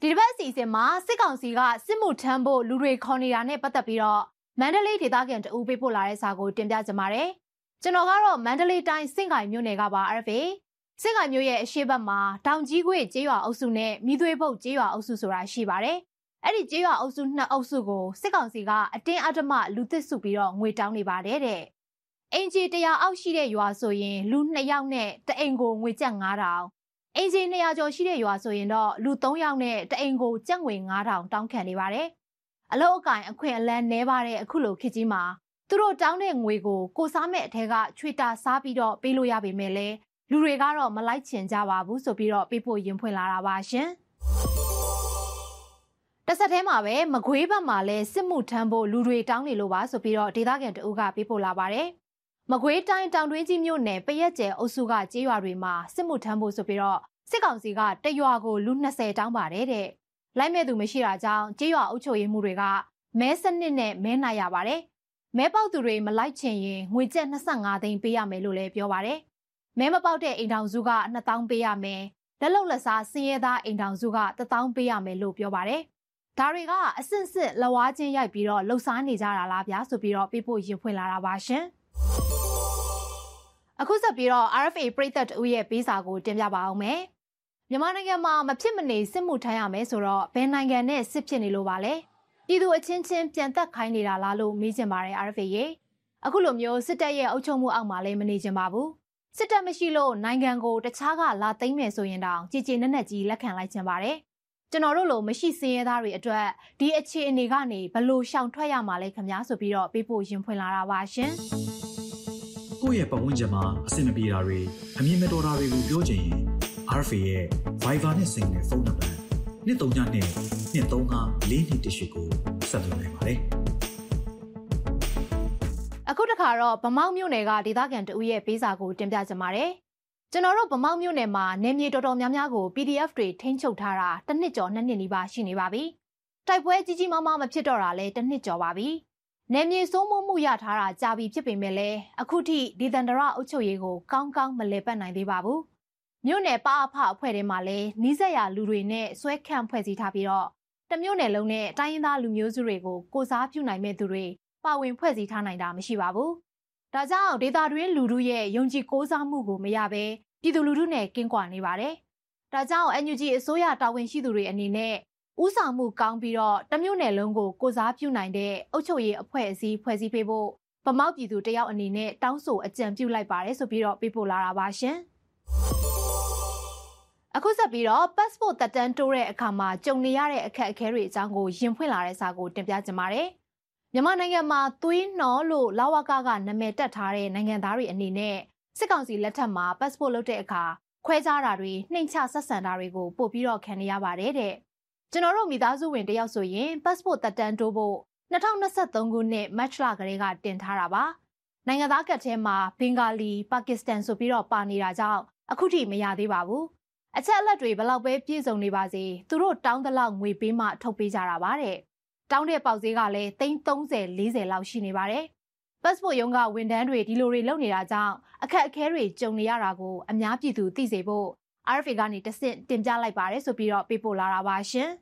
ဒီတစ်ပတ်အစီအစဉ်မှာစစ်ကောင်စီကစစ်မှုထမ်းဖို့လူတွေခေါ်နေတာနဲ့ပတ်သက်ပြီးတော့မန္တလေးဒေသခံတအူးပေးပို့လာတဲ့စာကိုတင်ပြကြပါမယ်ကျွန်တော်ကတော့မန္တလေးတိုင်းစင့်ကိုင်မြို့နယ်ကပါ RFA စင့်ကိုင်မြို့ရဲ့အရှိတ်ဘက်မှာတောင်ကြီးခွေကျေးရွာအုပ်စုနဲ့မိသွေးပုတ်ကျေးရွာအုပ်စုဆိုတာရှိပါတယ်အဲ့ဒီကျေးရွာအုပ်စုနှစ်အုပ်စုကိုစစ်ကောင်စီကအတင်းအဓမ္မလူသစ်စုပြီးတော့ငွေတောင်းနေပါတယ်တဲ့ အင်ဂျီ100အောက်ရှိတဲ့ရွာဆိုရင်လူ2ယောက်နဲ့တအိမ်ကိုငွေကျပ်9000အင်ဂျီ200ကျော်ရှိတဲ့ရွာဆိုရင်တော့လူ3ယောက်နဲ့တအိမ်ကိုကျပ်ငွေ9000တောင်းခံနေပါတယ်အလောက်အကင်အခွင့်အလန်းနှဲပါတဲ့အခုလိုခေတ်ကြီးမှာသူတို့တောင်းတဲ့ငွေကိုကိုစားမဲ့အထက်ကချွေတာစားပြီးတော့ပေးလို့ရပေမဲ့လည်းလူတွေကတော့မလိုက်ချင်ကြပါဘူးဆိုပြီးတော့ပေးဖို့ရင်ဖွင့်လာတာပါရှင်တဆက်တည်းမှာပဲမကွေးဘက်မှာလည်းစစ်မှုထမ်းဖို့လူတွေတောင်းနေလို့ပါဆိုပြီးတော့ဒေသခံတအုပ်ကပေးပို့လာပါတယ် မကွေးတိုင်းတောင်တွင်းကြီးမြို့နယ်ပရက်ကျဲအုပ်စုကကြေးရွာတွေမှာစစ်မှုထမ်းဖို့ဆိုပြီးတော့စစ်ကောင်စီကတရွာကိုလူ20တောင်းပါတယ်တဲ့လိုက်မဲ့သူမရှိတာကြောင့်ကြေးရွာအုပ်ချုပ်ရေးမှုတွေကမဲစနစ်နဲ့မဲနိုင်ရပါတယ်မဲပေါက်သူတွေမလိုက်ချင်ရင်ငွေကျပ်25သိန်းပေးရမယ်လို့လည်းပြောပါတယ်မဲမပေါက်တဲ့အိမ်ထောင်စုက2000ပေးရမယ်လက်လုံလက်စားစင်းရဲသားအိမ်ထောင်စုက1000ပေးရမယ်လို့ပြောပါတယ်ဒါတွေကအဆင့်ဆင့်လဝါချင်းရိုက်ပြီးတော့လှုပ်ရှားနေကြတာလားဗျာဆိုပြီးတော့ပြဖို့ရင်ဖွင့်လာတာပါရှင် အခုဆက်ပြီးတော့ RFA ပြည်သက်တူရဲ့ပေးစာကိုတင်ပြပါအောင်မယ်မြန်မာနိုင်ငံမှာမဖြစ်မနေစစ်မှုထမ်းရမယ်ဆိုတော့ဘယ်နိုင်ငံနဲ့စစ်ဖြစ်နေလို့ပါလဲပြည်သူအချင်းချင်းပြန်သက်ခိုင်းနေတာလားလို့မေးချင်ပါတယ် RFA ရေအခုလိုမျိုးစစ်တပ်ရဲ့အုပ်ချုပ်မှုအောက်မှာလည်းမနေချင်ပါဘူးစစ်တပ်မရှိလို့နိုင်ငံကိုတခြားကလာသိမ်းမယ်ဆိုရင်တောင်ကြည်ကြည်နက်နက်ကြီးလက်ခံလိုက်ချင်ပါတယ်ကျွန်တော်တို့လိုမရှိစင်းရဲသားတွေအတွက်ဒီအခြေအနေကနေဘလို့ရှောင်ထွက်ရမှာလဲခင်ဗျာဆိုပြီးတော့ပေးပို့ရင်ဖွင့်လာတာပါရှင် ကိုယ့်ရဲ့ပတ်ဝန်းကျင်မှာအဆင်မပြေတာတွေအမြင်မတော်တာတွေကိုပြောချင်ရင် RFA ရဲ့ Viber နဲ့ Sing နဲ့ဖုန်းနံပါတ်23နဲ့235 4218ကိုဆက်သွယ်နိုင်ပါတယ်အခုတခါတော့ဗမောက်မြို့နယ်ကဒေသခံတဦးရဲ့ပေးစာကိုတင်ပြကြပါမယ်ကျွန်တော်တို့ဗမောက်မြို့နယ်မှာနေမြေတော်တော်များများကို PDF တွေထိန်းချုပ်ထားတာတစ်နှစ်ကျော်နှစ်နှစ်နီးပါးရှိနေပါပြီ။တိုက်ပွဲကြီးကြီးမားမားမဖြစ်တော့တာလည်းတစ်နှစ်ကျော်ပါပြီ။ နေမြေစိုးမိုးမှုရထားတာကြာပြီဖြစ်ပေမဲ့လည်းအခုထိဒီတန်တရအုပ်ချုပ်ရေးကိုကောင်းကောင်းမလည်ပတ်နိုင်သေးပါဘူး။မြို့နယ်ပအဖအဖွဲ့ထဲမှာလည်းနီးစက်ရလူတွေနဲ့ဆွဲခန့်ဖွဲ့စည်းထားပြီးတော့တမြို့နယ်လုံးနဲ့တိုင်းရင်းသားလူမျိုးစုတွေကိုကိုစားပြုနိုင်မဲ့သူတွေပါဝင်ဖွဲ့စည်းထားနိုင်တာမရှိပါဘူး။ဒါကြောင့်ဒေတာတွင်းလူထုရဲ့ယုံကြည်ကိုးစားမှုကိုမရဘဲပြည်သူလူထုနဲ့ကင်းကွာနေပါတယ်။ဒါကြောင့် NUG အစိုးရတာဝန်ရှိသူတွေအနေနဲ့ ဥဆောင်မှုကောင်းပြီးတော့တမျိုးနယ်လုံးကိုကိုစားပြုနိုင်တဲ့အုပ်ချုပ်ရေးအဖွဲ့အစည်းဖွဲ့စည်းပေးဖို့ဗမောက်ပြည်သူတယောက်အနေနဲ့တောင်းဆိုအကြံပြုလိုက်ပါတယ်ဆိုပြီးတော့ပေးပို့လာတာပါရှင်။အခုဆက်ပြီးတော့ passport တက်တန်းတိုးတဲ့အခါမှာကြုံနေရတဲ့အခက်အခဲတွေအကြောင်းကိုရင်ဖွင့်လာတဲ့စာကိုတင်ပြကြပါမယ်။မြန်မာနိုင်ငံမှာသွေးနှောလို့လာဝကကနာမည်တက်ထားတဲ့နိုင်ငံသားတွေအနေနဲ့စစ်ကောင်စီလက်ထက်မှာ passport လုပ်တဲ့အခါခွဲခြားတာတွေနှိမ်ချဆက်ဆံတာတွေကိုပို့ပြီးတော့ခံနေရပါတယ်တဲ့ ကျွန်တော်တို့မိသားစုဝင်တယောက်ဆိုရင် passport တက်တန်းတိုးဖို့2023ခုနှစ် March လကလေးကတင်ထားတာပါနိုင်ငံသားကတ်ထဲမှာဘင်္ဂါလီပါကစ္စတန်ဆိုပြီးတော့ပါနေတာကြောင့်အခုထိမရသေးပါဘူးအချက်အလက်တွေဘလောက်ပဲပြည့်စုံနေပါစေသူတို့တောင်းတလောက်ငွေပေးမှထုတ်ပေးကြတာပါတဲ့တောင်းတဲ့ပေါက်ဈေးကလည်း330 40လောက်ရှိနေပါတယ်။ passport ရုံးကဝန်ထမ်းတွေဒီလိုတွေလုပ်နေတာကြောင့်အခက်အခဲတွေကြုံနေရတာကိုအများပြည်သူသိစေဖို့ RFA ကနေတဆင့်တင်ပြလိုက်ပါတယ်ဆိုပြီးတော့ပေးပို့လာတာပါရှင်။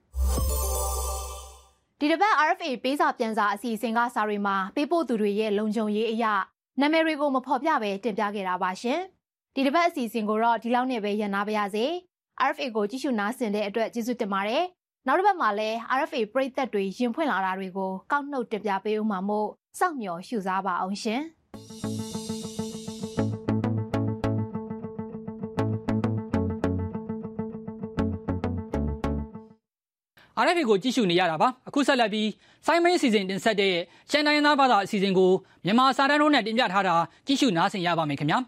ဒီတစ်ပတ် RFA ပေးစာပြန်စာအစီအစဉ်ကစာတွေမှာပေးပို့သူတွေရဲ့လုံခြုံရေးအရာနာမည်တွေကိုမဖော်ပြဘဲတင်ပြခဲ့တာပါရှင်။ဒီတစ်ပတ်အစီအစဉ်ကိုတော့ဒီလောက်နဲ့ပဲရန်နာပါရစေ။ RFA ကိုကြည့်ရှုနားဆင်တဲ့အတွက်ကျေးဇူးတင်ပါတယ်။နောက်တစ်ပတ်မှာလည်း RFA ပရိသတ်တွေရင်ဖွင့်လာတာတွေကိုကောက်နှုတ်တင်ပြပေးဦးမှာမို့စောင့်မျှော်ရှုစားပါအောင်ရှင်။ RFA ကိုကြည့်ရှုနေရတာပါအခုဆက်လက်ပြီးစိုင်းမင်းအစီအစဉ်တင်ဆက်တဲ့ရှန်တိုင်းသားဘာသာအစီအစဉ်ကိုမြန်မာစာတန်းတို့နဲ့တင်ပြထားတာကြည့်ရှုနားဆင်ရပါမယ်ခင်ဗျာ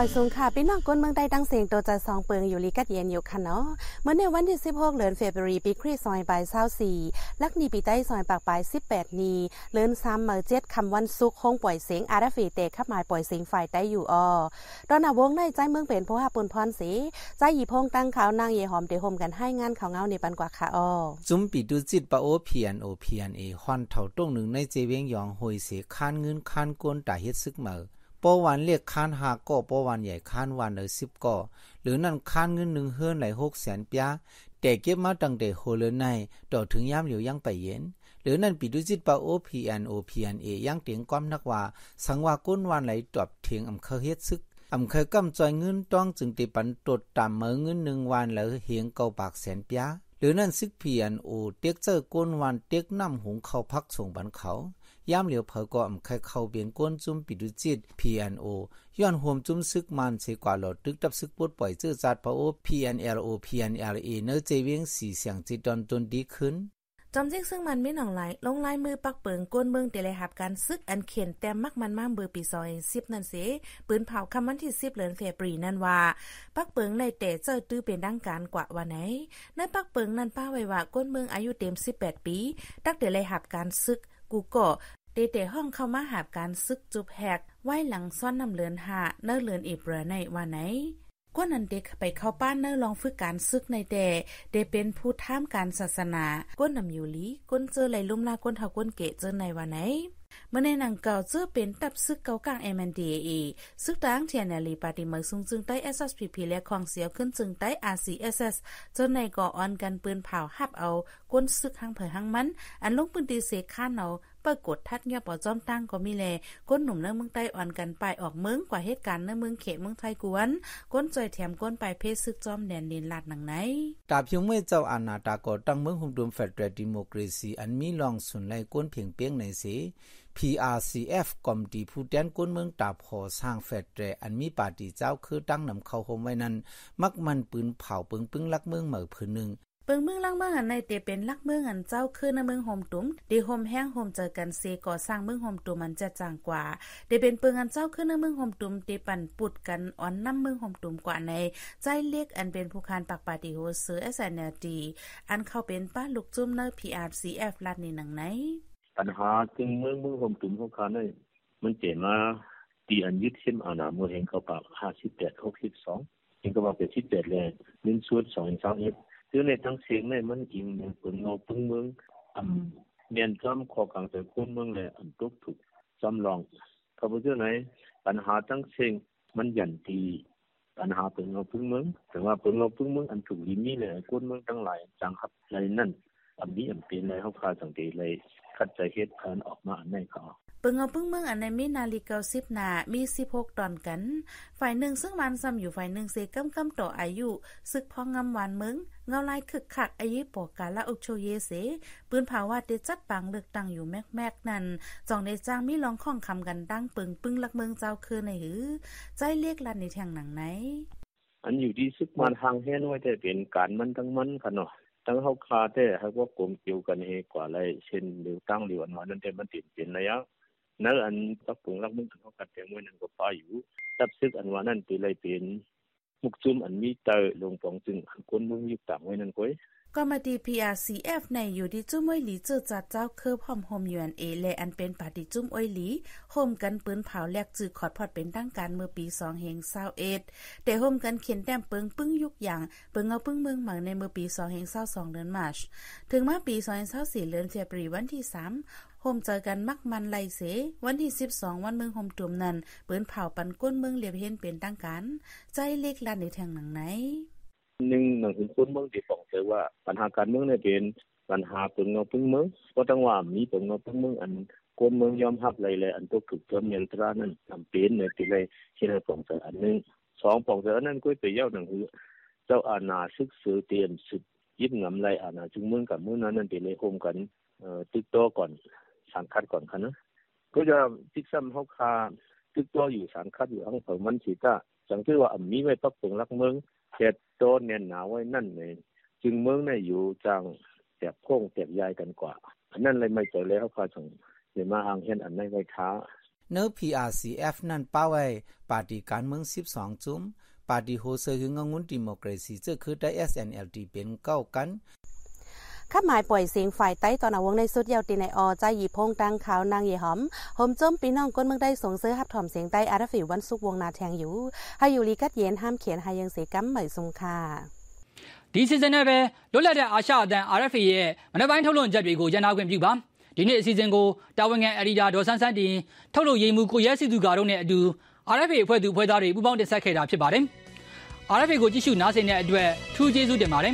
บ่ายสูงค่ะพี่น้องก้นเมืองใต้ตั้งเสียงตัวจะซองเปิงอยู่ลีกัดเย็นอยู่ค่ะเนาะเมื่อในวันที่ 16เดือนเฟบรุรีปีคริสต์ซอยบ่าย24ลักนีปีใต้ซอยปากปลาย 18 นีเลื่อนซ้ำเมื่อเจ็ดคำวันสุกคงปล่อยเสียงอาราฟีเตะขับหมายปล่อยเสียงฝ่ายใต้อยู่ออตอนนาวงในใจเมืองเป็นผู้หาปุนพรสีใจหยีพงตั้งขาวนางเยหอมเดหมกันให้งานเขาเงาในปันกว่าค่ะออจุมปีดูจิตปะโอเพียนโอเพียนเอฮอนเท่าตรงหนึ่งในเจเวียงยองหอยเสียคานเงินคานกวนตาเฮ็ดซึกเมื่อ ปอวันเรียกค้านหาก็ปอวันใหญ่ค้านวันเลยสิบก็หรือนั่นค้านเงินหนึ่งเฮือนไหลหกแสนปยแต่เก็บมาตั้งแต่โหเลในต่อถึงยามเหลียวยังไปเย็น หรือนั่นปิดุจิตปาโอพีแอนโอพีแอนเอยังเตียงความนักว่า สังว่าก้นวันไหลตอบเทียงอำเคเฮ็ดซึกอำเคยกำจอยเงินต้องจึงติปันตดตามเมือเงินหนึ่งวันแล้วเหียงเกาปากแสนปยหรือนั่นซึกพียนโอเตียกเจอก้นวันเตียกน้ำหุงเข้าพักส่งบันเขา ย่ามเหลียวเผอก็อำเคยเข้าเบียนก้นจุ้มปิดุจิต PNO ย้อนหวมจุ้มซึกมันเสกว่าหลอดตึกดับซึกปดปล่อยเจอจัดพะโอ PNLO PNLA เนื้อเจเวียงสีเสียงจิตดอนตนดีขึ้นจอมจิ้งซึ่งมันไม่หนองไหลลงลายมือปักเปิงก้นเมืองเตเลหับการซึกอันเขียนแต้มมักมันมาเบอร์ปีซอยสิบนั่นเสปืนเผาคำวันที่สิบเหลือนเฟบรีนั่นว่า ปักเปิงในแต่เจอตื้อเป็นดังการกว่าวันไหนในปักเปิงนั่นป้าไว้ว่าก้นเมืองอายุเต็มสิบแปดปี ตักเตเลหับการซึก กูก็เตเตห้องเข้ามาหาบการซึกจุบแหกไว้หลังซ่อนนำเลือนหาเนื้อเลือนเอเบรในวันไหนก้นันเด็กไปเข้าป้านเนื้อลองฝึกการซึกในแต่เดเป็นผู้ท่ามการศาสนาก้นนำอยู่ลีก้นเจอไหลลุ่มลาก้นเท่าก้นเกะเจอในวันไหน เมื่อในหนังเก่าเจอเป็นตับซึกเก่ากลาง MNDAA ซึกตางเทียนลีปาติเมือซุงจึงใต้ SSPP และของเสียวขึ้นจึงใต้ RCSS จนในก่อออนกันปืนเผาหับเอาก้นซึกหังเผยหังมัน อันลงปืนตีเสข้านเอาปรากฏทัดเงียบปอจอมตั้งก็มีแลก้นหนุ่มเนื้อเมืองใต้อ่อนกันไปออกเมืองกว่าเหตุการณ์เนื้อเมืองเขตเมืองไทยกวนก้นจอยแถมก้นไปเพศซึกจอมแดนดินลาดหนังไหนตาเพียงเมื่อเจ้าอาณาตากอตั้งเมืองหุมดุมเฟดเรดิโมครีซีอันมีลองสุนไลก้นเพียงเปียงในสี PRCF กอมตีผู้แดนก้นเมืองตาพอสร้างเฟดเรอันมีปาติเจ้าคือตั้งนำเข้าโฮมไว้นั้น มักมันปืนเผาปึงปึงลักเมืองเหมือพื้นหนึ่งเปิงเมืองล่างเมืองอันในเตเป็นลักเมืองอันเจ้าคือในเมืองโฮมตุ้มเดโฮมแห้งโฮมเจอกันเซก่อสร้างเมืองโฮมตุ้มมันจะจางกว่าเดเป็นเปิงอันเจ้าคือในเมืองโฮมตุ้มเตปั่นปุดกันอ่อนน้ำเมืองโฮมตุ้มกว่าในใจเล็กอันเป็นผู้คานปากปาติโฮเซอร์ SNLD อันเข้าเป็นป้าลูกจุ้มเนอ PRCF ลัดในหนังไหน ปัญหาจึงเมืองเมืองโฮมตุ้มของคานเนี่ยมันเจมาตีอันยึดเส้นอาณาเมืองแห่งเขาปาก58 62เองก็ว่าเป็น18เลย1ส่วน2 3คือในทั้งเสียงในมันอิงในผลเงาพึ่งเมืองอ่เมียนจอมขอกังแต่คุณเมืองเลยอันตุกถูกจำลองเขาบอกว่าไหนปัญหาทั้งเสียงมันยันตีปัญหาผลเงาพึ่งเมืองแต่ว่าผลเงาพึ่งเมืองอันถูกลิมีเลยคุณเมืองทั้งหลายจังครับในนั่น อันนี้อันเป็นในเขาพาสังเกตเลยคัดใจเหตุการณ์ออกมาอันในเขาปึงเอาปึ้งเมืองอันในมีนาฬิกาสิบนามีสิบหกตอนกัน ฝ่ายหนึ่งซึ่งมันซ้ำอยู่ฝ่ายหนึ่งเสกำกำต่ออายุซึกพองงำหวานเมืองเงาลายคึกคักอายุปอกกาละอุโชเยเส ปืนเผาว่าเดจัดปังเลือกตั้งอยู่แมกแมกนั่นจองในจ้างมีลองข้องคำกันดังปึงปึ้งลักเมืองเจ้าคือในหือ ใจเรียกลันในแทงหนังไหน อันอยู่ที่ซึกมันทางแห่น้อยแต่เป็นการมันทั้งมันค่ะเนาะ ทั้งเฮาคาแต่ให้ว่ากลมเกี่ยวกันเฮกว่าอะไรเช่นเดียวตั้งเดียวอันนั้นแต่มันติดเป็นระยะนั่นอันตั กปงรักมึงเขากัดแต่มวยนั่นก็ป้าอยู่ตับซึกอันว่านั่นตีเลยเป็นมุกจุมอันมีเตอลงปองจึงคนมึงยุบต่าดี PRCF ในอยู่ที่จุ้มอ้อยหลีเจอจัดเจ้าเคือพอมโฮมยูนเอและอันเป็นปาติจุ้มอ้อยหลีโฮมกันปืนเผาแลกจือขอดพอดเป็นตั้งการเมื่อปี2เฮง21แต่โฮมกันเขียนแต้มเปิงปึ้งยุกอย่างเปิงเอาปึ้งเมืองหมังในเมื่อปี2เฮง22เดือนมาร์ชถึงมาปี2024เดือนเฟบรีวันที่3โฮมเจอกันมักมันไลเส วันที่ 12 วันเมืองโฮมตุมนั้นปิ้นเผาปันก้นเมืองเลียบเห็นเป็นตั้งการใจเล็กลันในแทงหนังไหน หนึ่งหนังถึงคนเมืองที่บอกเลยว่าปัญหาการเมืองเนี่ยเป็นปัญหาปึงเงาปึงเมืองก็ต้องว่ามีปึงเงาปึงเมืองอันคนเมืองยอมรับเลยเลยอันตัวคือเติมเยนตรานั้นทำเป็นเนี่ยที่เลยที่เราปองเสอันนึงสองปองเสนั้นก็ไปเย้าหนังคือเจ้าอาณาศึกษอเตรียมสุดยิบงำไรอาณาจึงเมืองกับเมืองนั้นนั่นเป็นเลยโฮมกันเอ่อติดต่อก่อนสังคัดก่อนค่ะนะก็จะทิกซ้ำเขาคาตึกตัวอยู่สังคัดอยู่ทั้งเผมมันสีตาจังที่ว่ามีไว้ปักปงรักเมืองเข ตโตเนียนหนาไว้นั่นเองจึงเมืองในอยู่จังแตบโค้งแตบยายกันกว่า อันนั้นเลยไม่เจอแล้วค่ะส่งเดี๋ยวมาอ่างเห็นอันในไว้ท้าเนื้อ PRCF นั่นป้าไว้ปาร์ตี้การเมือง 12 จุ้มปาร์ตี้โฮเซอร์คืองงุนดิโมครีซีเจอคือได้ SNLD เป็นเก้ากัน ข้าหมายปล่อยเสียงฝ่ายใต้ตอนอวงในสุดเยาวตีในอใจหยีพงตังขาวนางเยหอมหมจมปีน้องก้นเมืองได้ส่งเสื้อฮับถ่อมเสียงใต้อาราฟิวันสุกวงนาแทงอยู่ให้อยู่ลีกัดเย็นห้ามเขียนหายังเสียกัมเหมยสุงค่ะဒီစီဇန်နဲ့ပဲလွတ်လပ်တဲ့အာရှအသံ RFA ရဲ့မနက်ပိုင်းထုတ်လွှင့်ချက်တွေကိုရန်နာခွင့်ပြုပါဒီနေ့အစီအစဉ်ကိုတာဝန်ခံအရီဒါဒေါ်ဆန်းဆန်းတင်ထုတ်လွှင့်ရေးမှုကိုရဲစီသူကာတို့နဲ့အတူ RFA အဖွဲ့သူအဖွဲ့သားတွေပူးပေါင်းတင်ဆက်ခဲ့တာဖြစ်ပါတယ် RFA ကိုကြည့်ရှုနားဆင်တဲ့အတွက်ထူးကျေးဇူးတင်ပါတယ်